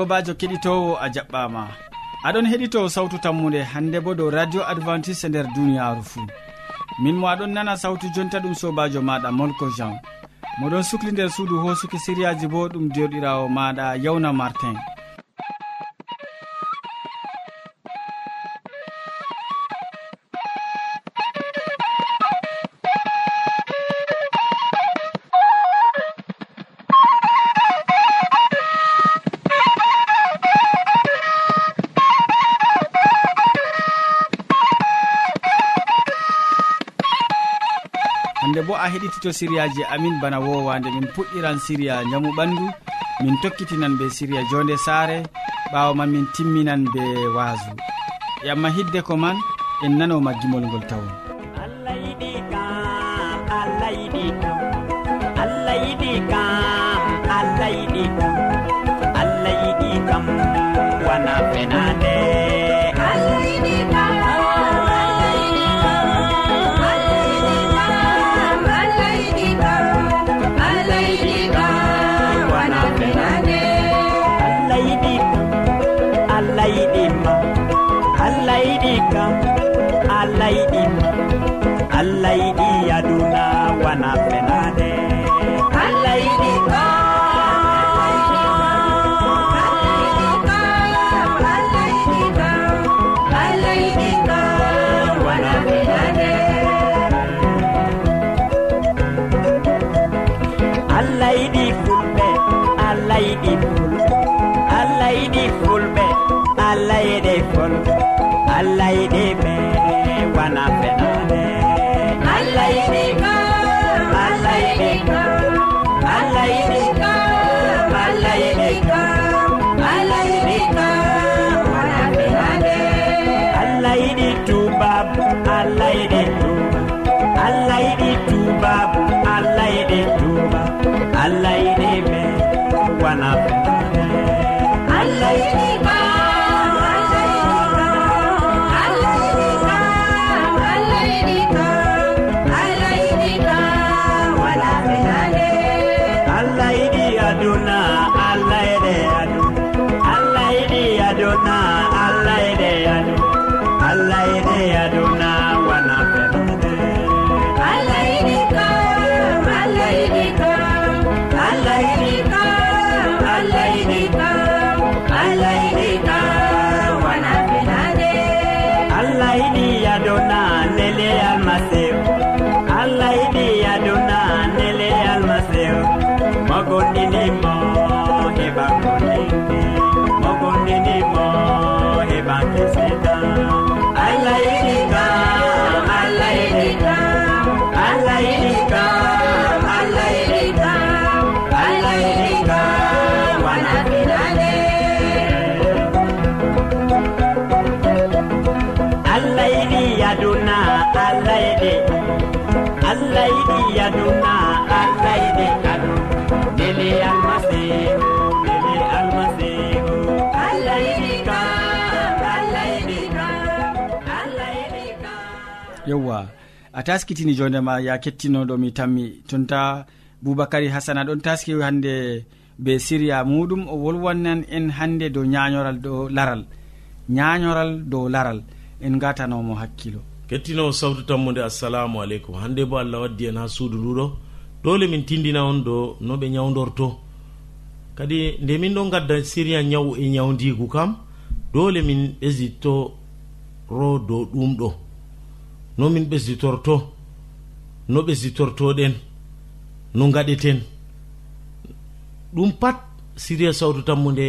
sobajo keɗitowo a jaɓɓama. Aɗon heɗito sawtu tammude hande bo dow radio adventiste nder duniyaru fuu. Min mo aɗon nana sawtu jonta ɗum sobajo maɗa molko jean. Moɗon sukli nder suudu hosuki siriyaji bo ɗum derɗirawo maɗa yawna martin. heɗitito siriyaji amin bana wowande min puɗɗiran siriya jamu ɓandu min tokkitinan be siriya jonde saare ɓawo man min timminan be waasu. Yamma hidde ko man en nanoma gimol ngol tawon. allah yiɗi kam allah yiɗi allah yiɗi aduna wana a taskitini jondema ya kettinoɗo mi tammi. Tonta boubacary hasana ɗon taski hande be siriya muɗum o wolwannan en hande dow ñañoral dow laral. Ñañoral dow laral. En gatanomo hakkilo. Kettinowo sawtu tammude assalamu aleykum. Hande bo allah waddi en ha suudu nduɗo dole min tindina on do no ɓe ñawdorto kadi nde min ɗon gadda siriya ñawu e ñawdigu kam dole min ɓesditto ro dow ɗum ɗo. no min ɓesditorto no ɓesditortoɗen no gaɗeten ɗum pat siriya sawtu tammu nde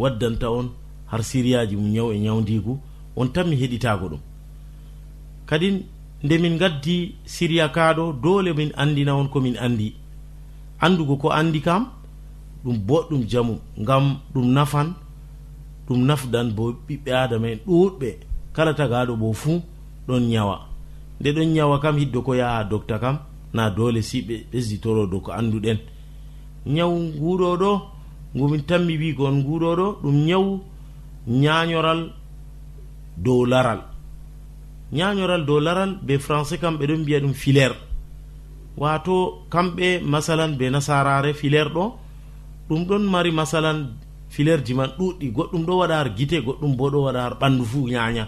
waddanta on har siriyaji mum ñaw e ñawdigu on tan mi heɗitago ɗum. Kadi nde min gaddi siriya kaɗo dole min andina on komin andi. Andugo ko andi kam ɗum boɗɗum jamu ngam ɗum nafan ɗum nafdan bo ɓiɓɓe adama en ɗuɗɓe. Kala tagaɗo bo fuu ɗon ñawa nde ɗon ñawa kam hiddo ko yaha docta kam na dole si ɓe ɓesditoro dow ko annduɗen ñawu nguuɗoɗo ngumin tanmi wigo on nguuɗoɗo ɗum ñawu ñañoral dow laral. Ñañoral dow laral be français kam ɓe ɗon mbiya ɗum filaire. Wato kamɓe masalan be nasarare filaire ɗo ɗum ɗon mari masalan filaire ji man ɗuɗɗi goɗɗum ɗo waɗa har guite goɗɗum bo ɗo waɗa har ɓandu fuu ñaña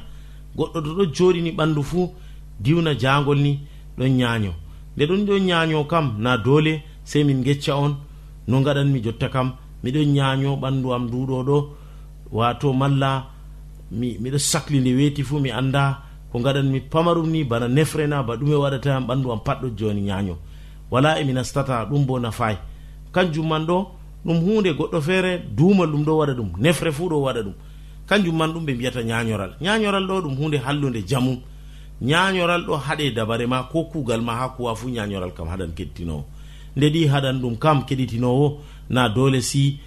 goɗɗo to ɗo joɗini ɓandu fuu diwna jangol ni ɗon ñaño nde ɗon ɗon ñaño kam na dole sey min gecca on. No gaɗanmi jotta kam. Miɗon ñaño ɓandu am nduɗo ɗo. Wato malla miɗo sahli nde weeti fuu mi anda ko gaɗanmi pamarum ni bana nefrena ba ɗume waɗatayam ɓandu am patɗo joni ñaño wala emi nastata ɗum bo nafayi kanjum man ɗo ɗum hunde goɗɗo feere duumal ɗum ɗo waɗa ɗum nefre fuu ɗo waɗa ɗum. Kanjum man ɗum ɓe mbiyata ñañoral ñañoral ɗo ɗum hunde hallude jamum ñañoral ɗo haɗe dabare ma ko kugal ma ha kuwa fu ñañoral kam haɗan keɗitinowo nde ɗi haɗan ɗum kam keɗitinowo na dole si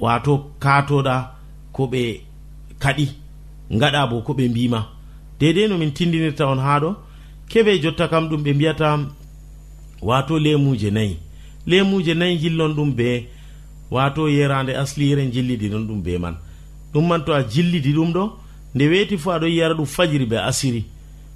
wato katoɗa ko ɓe kaɗi gaɗa bo ko ɓe mbima dedei no min tindinirta on ha ɗo keɓe jotta kam ɗum ɓe mbiyata wato lemuje nayyi lemuje nayyi jillon ɗum be wato yerande aslire jillidinon ɗum be man. Ɗum man to a jillidi ɗum ɗo nde weeti fo aɗo yiyara ɗum fajiri be asiri.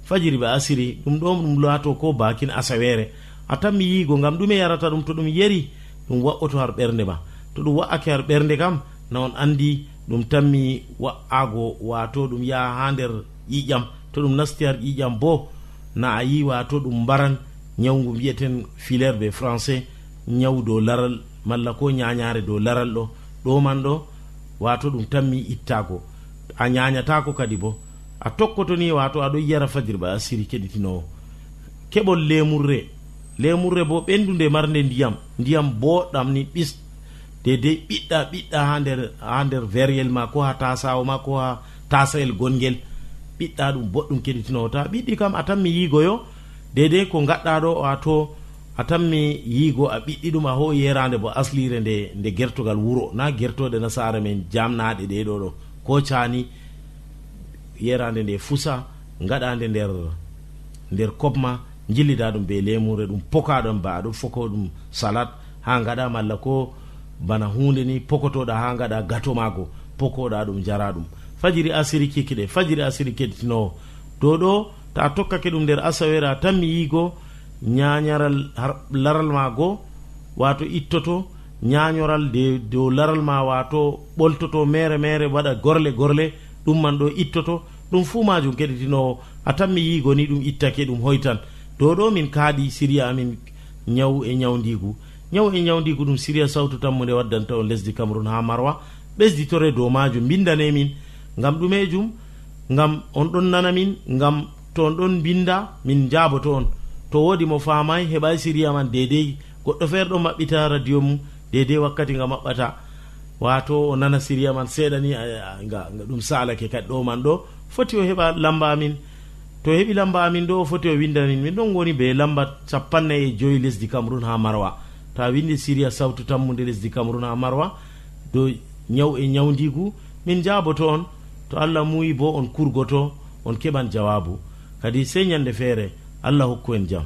fajiri ɓe asiri ɗum ɗo ɗum laato ko bakin asawere a tan mi yiigo ngam ɗume yarata ɗum to ɗum yeri ɗum wa'oto har ɓernde ma. To ɗum wa'ake har ɓernde kam na on andi ɗum tanmi wa'ago wato ɗum yaha ha nder ƴiƴam. To ɗum nasti har ƴiƴam bo na a yi wato ɗum mbaran. Ñawgu mbiyeten filaire be français ñaw dow laral malla ko ñañare dow laral ɗo. Ɗo man ɗo wato ɗum tanmi ittago a ñañatako kadi bo. a tokkotoni wato aɗo yara fajiri ba a siri keɗitinowo keɓol lemurre. Lemurre bo ɓendude marde ndiyam. Ndiyam boɗɗam ni ɓis. Dedei ɓiɗɗa ɓiɗɗa ha nder ha nder veryel ma ko ha tasawo ma ko ha tasayel gongel. Ɓiɗɗa ɗum boɗɗum keɗitinowo ta ɓiɗɗi kam a tanmi yigoyo dedei ko gaɗɗa ɗo wato a tanmi yigo a ɓiɗɗi ɗum a ho yerande bo aslire nde nde gertogal wuro. Na gertoɗe nasara men jamnaɗe ɗe ɗo ɗo. Ko cani yerande nde fusa gaɗande nder nder kobma jillida ɗum be lemure ɗum pokaɗon ba aɗo foko ɗum salat ha gaɗa malla ko bana hunde ni pokotoɗa ha gaɗa gato mago pokoɗa ɗum jara ɗum. Fajiri asiri kikiɗe fajiri asiri keɗitinowo dow ɗo ta tokkake ɗum nder asawera tan mi yigo ñañaral laral ma go wato ittoto ñañoral dow laral ma wato ɓoltoto mere mere waɗa gorle gorle ɗum man ɗo ittoto. Ɗum fuu majum keɗitinowo. A tan mi yigo ni ɗum ittake ɗum hoytan. Dow ɗo min kaaɗi siriya amin ñaw e ñawdigu ñaw e ñawdigu ɗum siriya sawtu tammude waddanta on lesdi cameron ha marwa. Ɓesditore dow majum bindanemin ngam ɗumejum ngam on ɗon nanamin ngam to on ɗon binda min jaboto on. To wodi mo faamayi heɓai siriya man dedei goɗɗo feere ɗo maɓɓita radio mum dedei wakkati nga maɓɓata. wato o nana siriya man seeɗa ni nga ɗum salake kadi ɗo man ɗo. Foti o heɓa lamba amin. To heɓi lamba amin ɗo o foti o windanin min ɗon woni be lamba capanna e joyi lesdi cameron ha marwa. Ta windi siriya sawtu tammude lesdi cameron ha marwa. Dow ñaw e ñawdigu min jaboto on. To allah muyi bo on kurgoto on keɓan jawabu kadi sey ñande feere allah hokku en jaam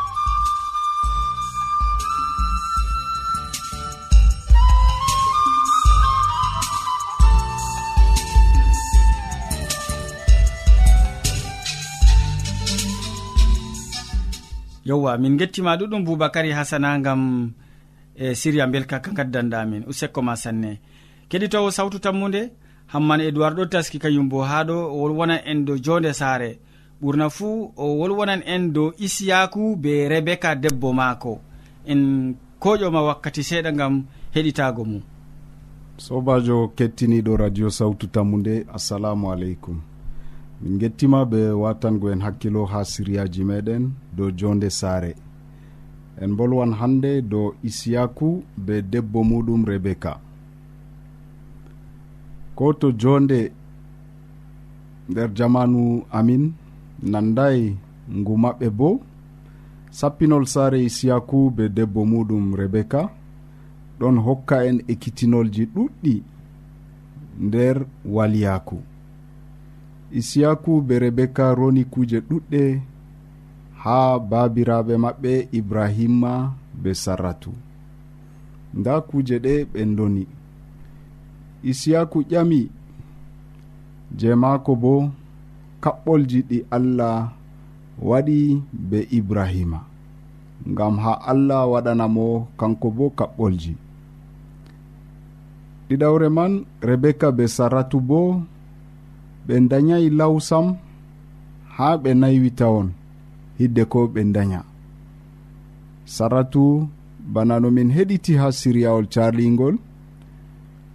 yowwa min gettima ɗuɗum boubacary hasana gam e siria belka ka gaddanɗamin usekko ma sanne. Keɗitowo sawtu tammude hamman edoird ɗo taski kayum bo ha ɗo o wolwonan en dow jonde saare. Ɓurna fuu o wolwonan en dow isiyaku be rebeka debbo maako. En koƴoma wakkati seeɗa gam heɗitago mum. Sobajo kettiniɗo radio sawtu tammude assalamu aleykum. min gettima be watango en hakkilo ha siriyaji meɗen dow jonde saare. En bolwan hande dow isiyaku be debbo muɗum rebeka ko to jonde nder jamanu amin nandayi ngu maɓɓe bo sappinol saare isiyaku be debbo muɗum rebeka ɗon hokka en ekkitinolji ɗuɗɗi nder waliyaku. isiyaku be rebeka roni kuje ɗuɗɗe ha babiraɓe maɓɓe ibrahima be sarratu. Nda kuje ɗe ɓe doni isiyaku ƴami je maako bo kaɓɓolji ɗi allah waɗi be ibrahima. Ngam ha allah waɗanamo kanko bo kaɓɓolji. Ɗiɗawre man rebeka be sarratu bo ɓe dayayi lawsam ha ɓe naywita on hidde ko ɓe daya saratu bana no min heɗiti ha siryawol carlingol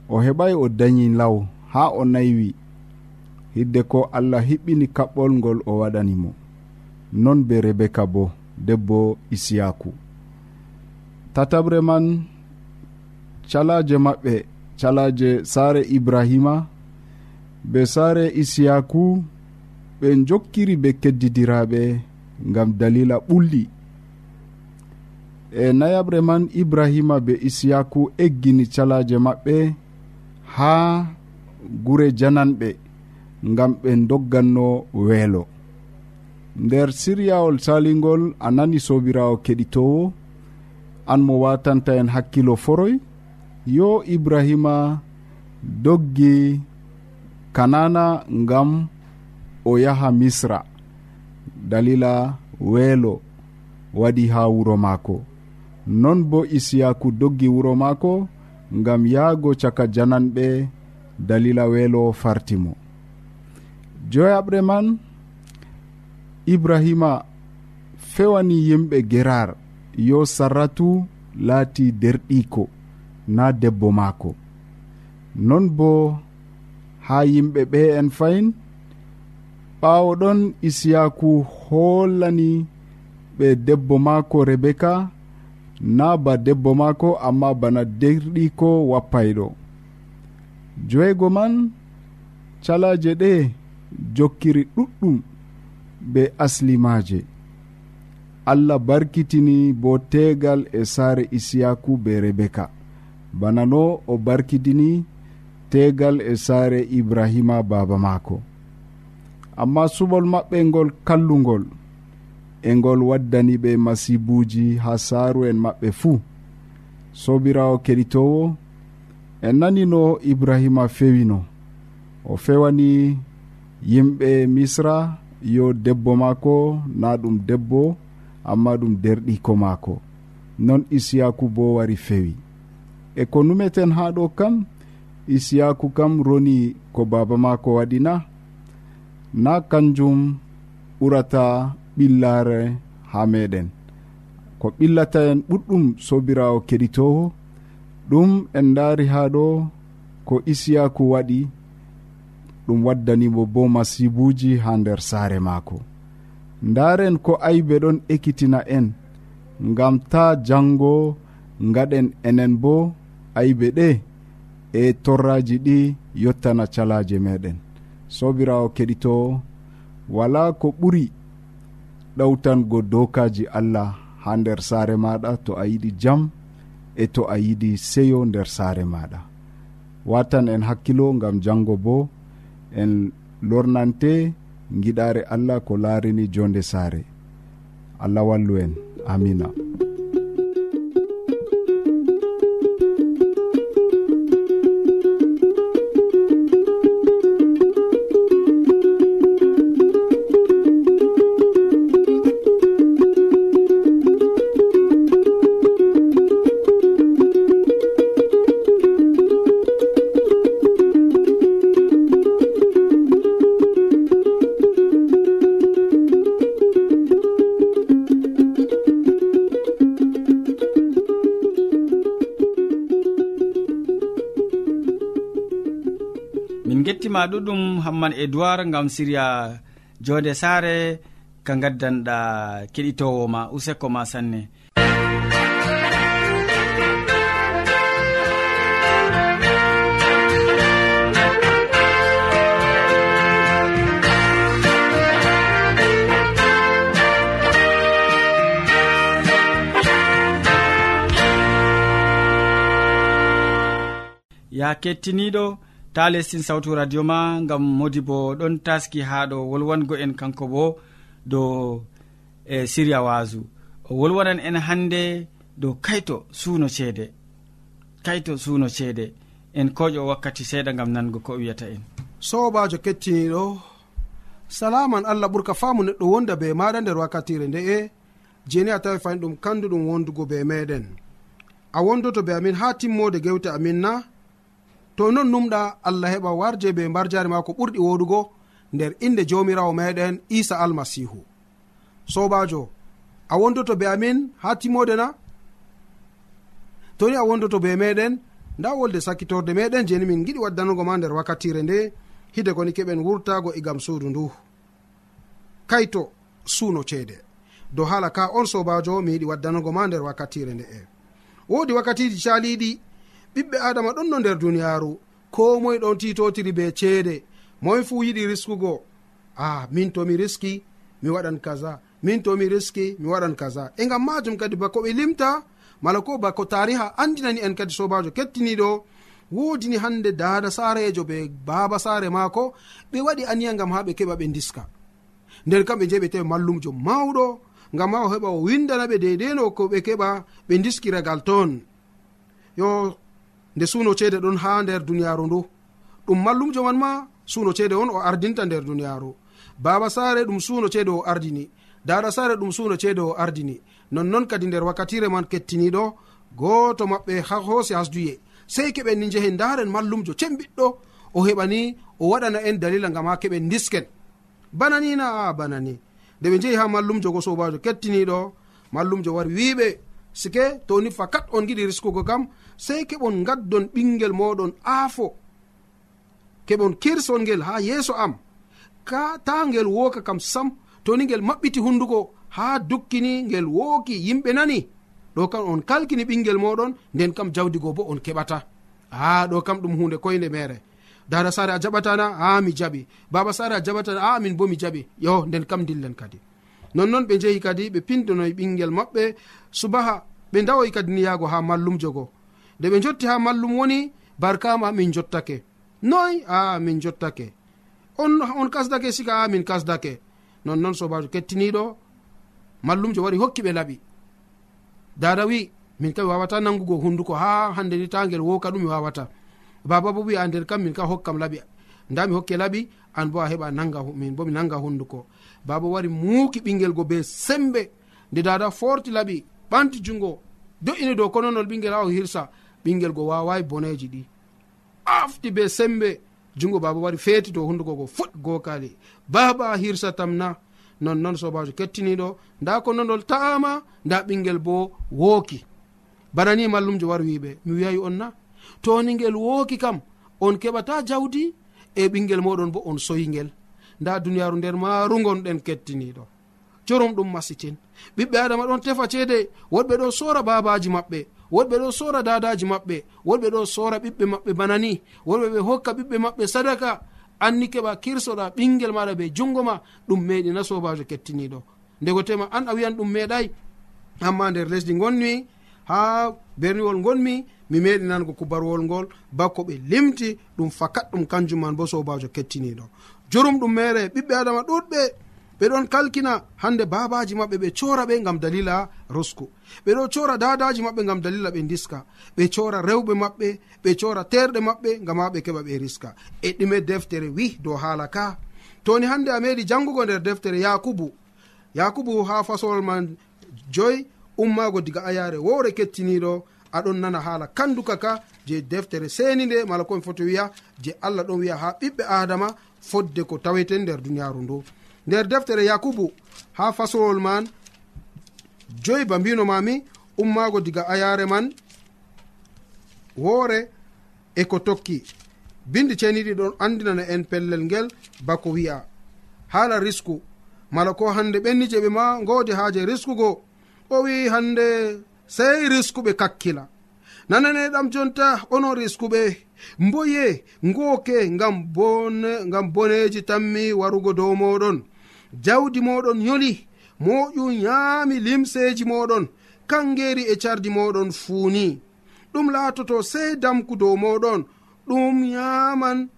o heɓay o dayi law ha o naywi hidde ko allah hiɓɓini kaɓɓol ngol o waɗanimo non be rebeka bo debbo isiyaku tataɓre man calaje maɓɓe calaje saare ibrahima be saare isiyaku ɓe jokkiri be keddidiraɓe gam dalila ɓulli. E nayaɓre man ibrahima be isiyaku eggini calaje maɓɓe ha gure jananɓe ngam ɓe dogganno weelo. Nder siryawol salingol a nani sobirawo keɗitowo an mo watanta en hakkilo foroy yo ibrahima doggi kanana ngam o yaha misra. Dalila weelo waɗi ha wuro maako. Non bo isiyaku doggi wuro maako ngam yahgo caka jananɓe dalila weelo farti mo joyaɓre man ibrahima fewani yimɓe gerar yo sarratu laati derɗiko na debbo maako. Non bo ha yimɓe ɓe en fayin. Ɓawo ɗon isiyaku hollani ɓe debbo maako rebeka na ba debbo maako amma bana derɗiko wappayɗo. Joygo man calaje ɗe jokkiri ɗuɗɗum be aslimaje allah barkitini bo tegal e saare isiyaku be rebeka bana no o barkitini tegal e saare ibrahima baba maako. Amma suɓol maɓɓe ngol kallugol e ngol waddani ɓe masibuji ha saaru en maɓɓe fuu. Sobirawo keɗitowo en nanino ibrahima fewino. O fewani yimɓe misra yo debbo maako na ɗum debbo amma ɗum derɗiko maako. Non isiyaku bo wari fewi. E ko numeten ha ɗo kam isiyaku kam roni ko baba maako waɗina? Na kanjum ɓurata ɓillare ha meɗen. Ko ɓillata en ɓuɗɗum sobirawo keɗitowo ɗum en daari ha ɗo ko isiyaku waɗi ɗum waddanimo bo masibuji ha nder saare maako. Ndaren ko aybe ɗon ekkitina en ngam ta jango gaɗen enen bo aybe ɗe. e torraji ɗi yottana calaje meɗen sobirawo keɗitowo wala ko ɓuri ɗawtango dokaji allah ha nder saare maɗa to a yiɗi jam e to a yiɗi seyo nder saare maɗa watan en hakkilo gam jango bo en lornante giɗare allah ko laarini jonde saare. Allah wallu en. Amina. ma ɗuɗum hamman edoird gam siriya jonde saare ka gaddanɗa keɗitowo ma useko ma sanne. Ya kettiniɗo ta lestin sawtu radio ma gam modi bo ɗon taski ha ɗo wolwango en kanko bo dow e siriya wasu o wolwanan en hande dow kayto suuno ceede. Kayto suuno ceede. En koƴo wakkati seeɗa gam nango ko wiyata en. Sobajo kettiniɗo salaman allah ɓurka faamu neɗɗo wonda be maɗa nder wakkatire nde'e jeni a tawi fayin ɗum kanduɗum wondugo be meɗen. A wondoto be amin ha timmode gewte amin na to non numɗa allah heɓa warje be mbarjari ma ko ɓurɗi woɗugo nder inde jomirawo meɗen isa almasihu. Sobajo a wondoto be amin ha timode na? Toni a wondoto be meɗen nda wolde sakkitorde meɗen jeni min giɗi waddanugo ma nder wakkatire nde hide koni keɓen wurtago egam suudu ndu. Kayto suuno ceede. Dow hala ka on sobajo mi yiɗi waddanugo ma nder wakkatire nde'e wodi wakkatiji caliɗi ɓiɓɓe adama ɗon no nder duniyaaru ko moye ɗon titotiri be ceede. Moye fuu yiɗi riskugo. A ah, min tomi riski mi waɗan kaza. Min tomi riski mi waɗan kaza. E gam majum kadi bako ɓe limta mala ko bako tariha andinani en kadi sobajo kettiniɗo wodini hande dada sarejo be baba sare maako ɓe waɗi aniya gam ha ɓe keɓa ɓe diska nder kamɓe je ɓe tewi mallumjo mawɗo gam ha o heɓa o windana ɓe deideno ko ɓe keɓa ɓe diskiragal toon. Yo nde suno ceede ɗon ha nder duniyaru ndu. Ɗum mallumjo man ma suno ceede on o ardinta nder duniyaru baba saare ɗum suno ceede o ardini. Dada saare ɗum suno ceede o ardini. Nonnon kadi nder wakkatire man kettiniɗo goto maɓɓe ha hoosi hasduye. Sey keɓen ni njehen daren mallumjo cembiɗɗo o heɓani o waɗana en dalila gam ha keɓen disken banani na a banani. Nde ɓe jehi ha mallumjo go sobajo kettiniɗo mallumjo wari wiɓe sike toni fakat on giɗi riskugo kam sey keɓon gaddon ɓingel moɗon aafo. Keɓon kirson ngel ha yeeso am. Ka ta ngel woka kam sam toni ngel maɓɓiti hunduko ha dukkini ngel wooki yimɓe nani. Ɗo kam on kalkini ɓingel moɗon nden kam jawdigo bo on keɓata. A ɗo kam ɗum hunde koyde mere dada sare a jaɓatana a mi jaɓi. Baba sare a jaɓatana a min bo mi jaɓi. Yo nden kam dillen kadi. Nonnoon ɓe jehi kadi ɓe pindonoyi ɓingel maɓɓe. Subaha ɓe dawoyi kadi niyago ha mallumjo go nde ɓe jotti ha mallum woni barkama min jottake. Noy? A min jottake. On on kasdake sika a min kasdake. Nonnon sobajo kettiniɗo. Mallumjo wari hokki ɓe laɓi. Dada wi min kam mi wawata nangugo hunduko ha hande ni tagel woka ɗum mi wawata. Baba bo wi a nder kam min kam hokkam laɓi. Nda mi hokke laɓi an bo a heɓa nanga min bo mi nanga hunduko. Baba wari muuki ɓingel go be sembe. Nde dada forti laɓi ɓanti jungo. Do'ini dow kononol ɓingel ha o hirsa. ɓingel go wawayi boneji ɗi. Afti be sembe jungo baba wari feeti dow hunduko go fuɗ gokali baba hirsatam na nonnon sobajo kettiniɗo. Nda ko nonol ta'ama nda ɓingel bo wooki. Bana ni mallumjo war wiɓe mi wiyayi on na. Toni ngel wooki kam on keɓata jawdi e ɓingel moɗon bo on soyingel. Nda duniyaru nder maaru gonɗen kettiniɗo. Jorom ɗum masitin. Ɓiɓɓe adama ɗon tefa ceede woɗɓe ɗon sora babaji maɓɓe. worɓe ɗo sora dadaji maɓɓe. Worɓe ɗo sora ɓiɓɓe maɓɓe bana ni. Worɓe ɓe hokka ɓiɓɓe maɓɓe sadaka. Anni keɓa kirsoɗa ɓingel maɗa be jungo ma ɗum meɗi na sobajo kettiniɗo ndegotema an a wiyan ɗum meeɗay amma nder lesdi gonmi ha berniwol gonmi mi meɗi nango kubarwol ngol bako ɓe limti ɗum fakat ɗum kanjum man bo sobajo kettiniɗo jurum ɗum mere ɓiɓɓe adama ɗuɗɓe ɓe ɗon kalkina hande babaji maɓɓe ɓe cora ɓe gam dalila rosko ɓeɗo cora dadaji maɓɓe gam dalila ɓe diska ɓe cora rewɓe maɓɓe ɓe cora terɗe maɓɓe gam ha ɓe keɓa ɓe riska. e ɗume deftere wi dow haala ka. toni hande a meɗi jangugo nder deftere yakubu. yakubu ha fasolol man joyi ummago diga ayare wowre kettiniɗo aɗon nana haala kanduka ka je deftere seni nde mala komi foti wiya je allah ɗon wiya ha ɓiɓɓe adama fodde ko tawete nder duniyaru ndu. nder deftere yakubu ha fasowol man joyi ba mbino mami ummago diga ayare man woore e ko tokki. Bindi ceniɗi ɗon andinana en pellel ngel bako wi'a. Haala risku mala ko hande ɓenni je ɓe ma godi haaje riskugo o wi hande sey riskuɓe kakkila. Nananeɗam jonta onon riskuɓe mboye ngooke ngam bone ngam boneji tammi warugo dow moɗon jawdi moɗon yoli moƴu yaami limseji moɗon kangeri e cardi moɗon fuuni. Ɗum laatoto sey damku dow moɗon ɗum yaman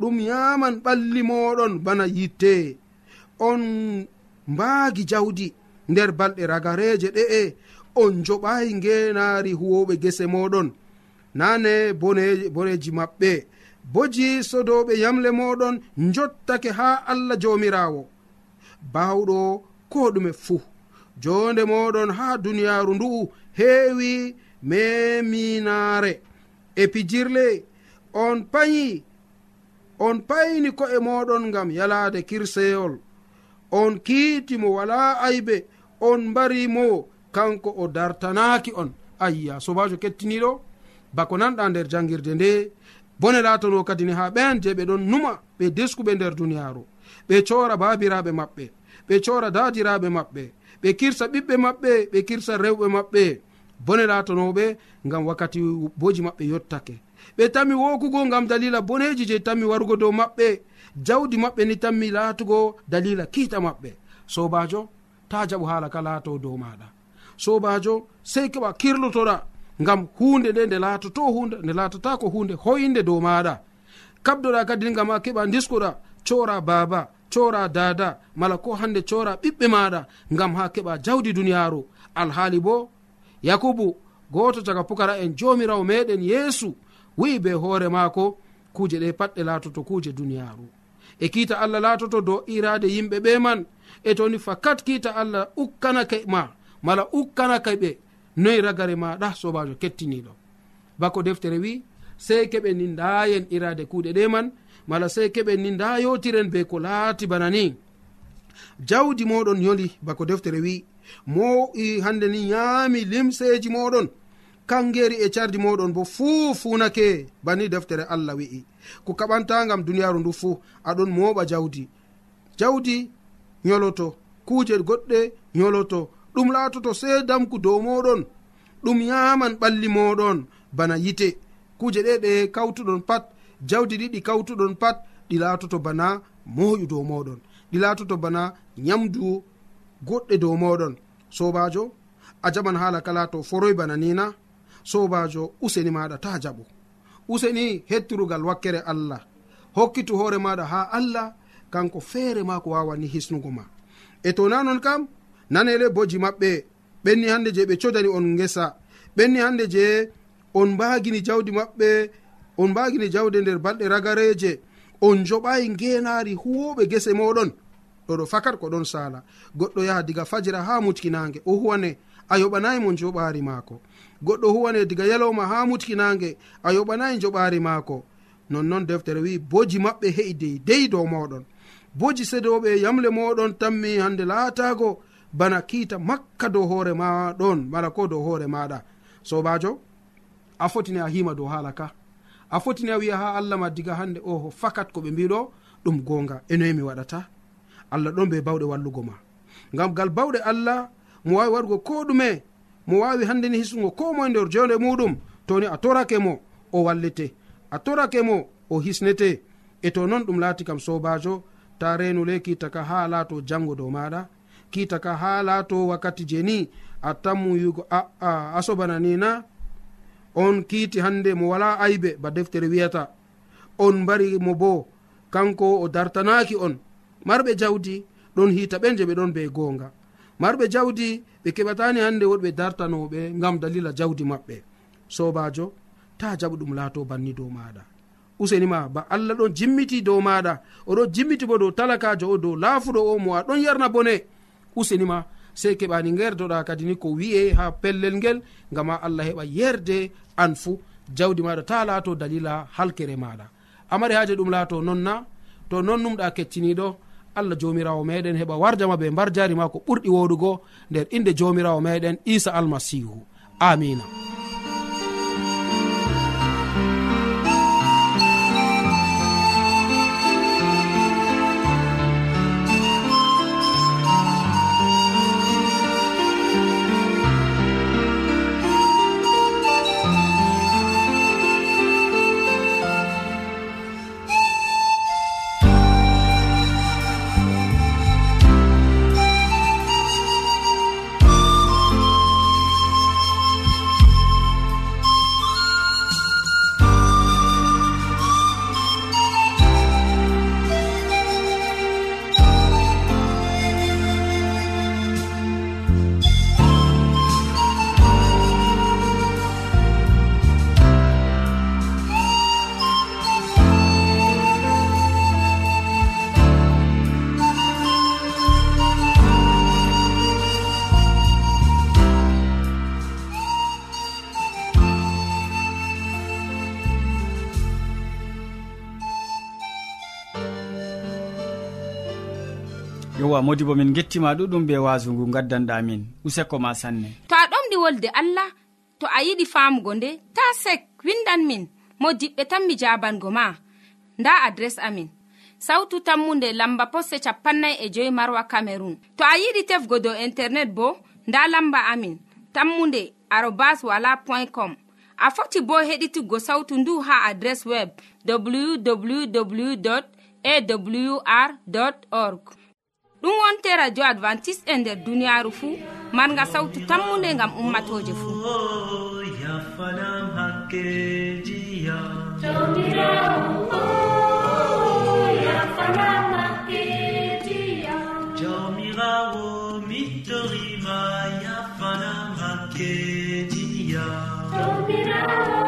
ɗum yaman ɓalli moɗon bana yitte. On mbaagi jawdi nder balɗe ragareje ɗe'e on joɓayi ngenaari huwoɓe gese moɗon. Nane boneji maɓɓe boji sodoɓe yamle moɗon jottake ha allah jomirawo bawɗo ko ɗume fuu jonde moɗon ha duniyaru ndu'u heewi meminaare. E pijirle on payi on payni ko'e moɗon ngam yalaade kirseyol. On kiitimo wala aybe on mbarimo kanko o dartanaaki on. Ayya sobajo kettiniɗo bako nanɗa nder jangirde nde. Bone latono kadini ha ɓen je ɓe ɗon numa ɓe deskuɓe nder duniyaru ɓe cora babiraɓe maɓɓe. Ɓe cora dadiraɓe maɓɓe. Ɓe kirsa ɓiɓɓe maɓɓe ɓe kirsa rewɓe maɓɓe. Bone latanoɓe ngam wakkati boji maɓɓe yottake. Ɓe tammi wokugo ngam dalila boneji je tammi warugo dow maɓɓe. Jawdi maɓɓe ni tammi latugo dalila kiita maɓɓe. Sobajo ta jaɓu hala ka laato dow maɗa sobajo sey keɓa kirlotoɗa ngam hunde nde nde latoto hunde nde latata ko hunde hoyinde dow maɗa kabdoɗa kadi ngam a keɓa diskoɗa cora baba cora dada mala ko hande cora ɓiɓɓe maɗa gam ha keɓa jawdi duniyaru. Alhaali bo yakubu goto caga pukara en jomirawo meɗen yeesu wi'i be hoore maako kuje ɗe patɗe laatoto kuje duniyaru. E kiita allah laatoto dow irade yimɓe ɓe man e toni fakat kiita allah ukkanake ma mala ukkanake ɓe noyi ragare maɗa sobajo kettiniɗo. Bako deftere wi sey keɓe ni ndayen irade kuuɗe ɗe man mala sey keɓe ni nda yotiren be ko laati bana ni. Jawdi moɗon yoli bako deftere wi mo hande ni yaami limseji moɗon. Kangeri e cardi moɗon bo fuu funake bani deftere allah wi'i. Ko kaɓantagam duniyaru ndu fuu aɗon moɓa jawdi. Jawdi yoloto kuuje goɗɗe yoloto ɗum laatoto sedamku dow moɗon. Ɗum yaman ɓalli moɗon bana yite. kuje ɗe ɗe kawtuɗon pat jawdi ɗiɗi kawtuɗon pat ɗi laatoto bana moƴu dow moɗon ɗi laatoto bana nyamdu goɗɗe dow moɗon sobajo a jaɓan haala kala to foroy bana nina sobajo useni maɗa ta jaɓo useni hettirugal wakkere allah. Hokkitu hoore maɗa ha allah kanko feere ma ko wawani hisnugo ma. E to na non kam nanele boji maɓɓe ɓenni hande je ɓe codani on gesa ɓenni hande je on mbagini jawdi maɓɓe on mbagini jawde nder balɗe ragareje on joɓayi ngenari huwoɓe gese moɗon ɗoɗo fakat ko ɗon sala goɗɗo yaha diga fajira ha mutkinange o huwane a yoɓanayi mo joɓari maako. Goɗɗo huwane diga yalowma ha mutkinange a yoɓanayi joɓari maako. Nonnoon deftere wi boji maɓɓe he'i dey dey dow moɗon boji sedoɓe yamle moɗon tammi hande laatago bana kiita makka dow hoore maɗon mala ko dow hoore maɗa sobajo a fotini a hima dow haala ka. A fotini a wiya ha allah ma diga hande oho fakat ko ɓe mbiɗo ɗum gonga enoye mi waɗata. Allah ɗon be bawɗe wallugo ma. Ngam gal bawɗe allah mo wawi waɗugo ko ɗume mo wawi handeni hisugo ko moe nder jonde muɗum toni a torake mo o wallete. A torake mo o hisnete. E to noon ɗum laati kam sobajo ta renu le kitaka ha laato jango dow maɗa kitaka ha laato wakkati je ni a tammu yugo aa a sobana ni na on kiiti hande mo wala aybe ba deftere wiyata. On mbari mo bo kanko o dartanaaki on. Marɓe jawdi ɗon hiita ɓen je ɓe ɗon be goonga. Marɓe jawdi ɓe keɓatani hande woɗɓe dartanoɓe ngam dalila jawdi maɓɓe. Sobajo ta jaɓu ɗum laato banni dow maɗa usenima ba allah ɗon jimmiti dow maɗa oɗon jimmiti bo dow talakajo o dow laafuɗo o mo a ɗon yarna bone. Usenima sey keɓani gerdoɗa kadi ni ko wi'e ha pellel ngel gama allah heɓa yerde an fuu. Jawdi maɗa ta laato dalila halkere maɗa. Amari haaje ɗum laato nonna to non numɗa kecciniɗo allah jomirawo meɗen heɓa warjama be mbar jari ma ko ɓurɗi woɗugo nder inde jomirawo meɗen isa almasihu. Amina. yowa modi bo min gettima ɗuɗum be wasu ngu gaddanɗa min useko ma sanne. To a ɗomɗi wolde allah to a yiɗi famugo nde ta sek windan min. Mo diɓɓe tan mi jabango ma. Nda adres amin. Sautu tammunde lamba posse capannay e joyi marwa camerun to a yiɗi tefgo dow internet bo nda lamba amin. Tammunde arobas wala point com. A foti bo heɗituggo sautu ndu ha adres web www awr org. ɗum wonte radio advantice e nder duniyaaru fuu. Marga sawtu tammunde ngam ummatooje fuu. Yafanam hakkejiya jamirawo mittorima yafanam hakkejiya. Jamirawo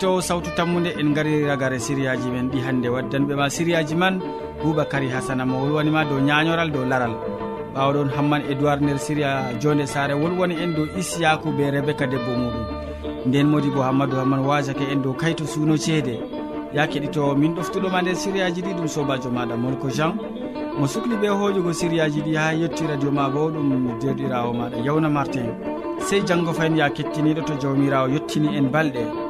keɗitowo sawtu tammude en gari ragare siriyaji men ɗi hannde waddanɓe ma sériyaji man boubacary hasana mo wolwanima dow ñañoral dow laral. Ɓawɗon hamman édoird nder séria jonde sare wolwoni en dow isiyaku be rebéka debbo muɗum. Nden modi bo hammadou hamman wasake en dow kayto suuno ceede. Ya keɗitowo min ɗoftuɗoma nder sériyaji ɗi ɗum sobajo maɗa molko jean. Mo sukli ɓe hoƴugo sériyaji ɗi ha yetti radio ma bo ɗum derɗirawo maɗa yawna martin. Sey janggo fayin ya kettiniɗo to jawmirawo yettini en balɗe.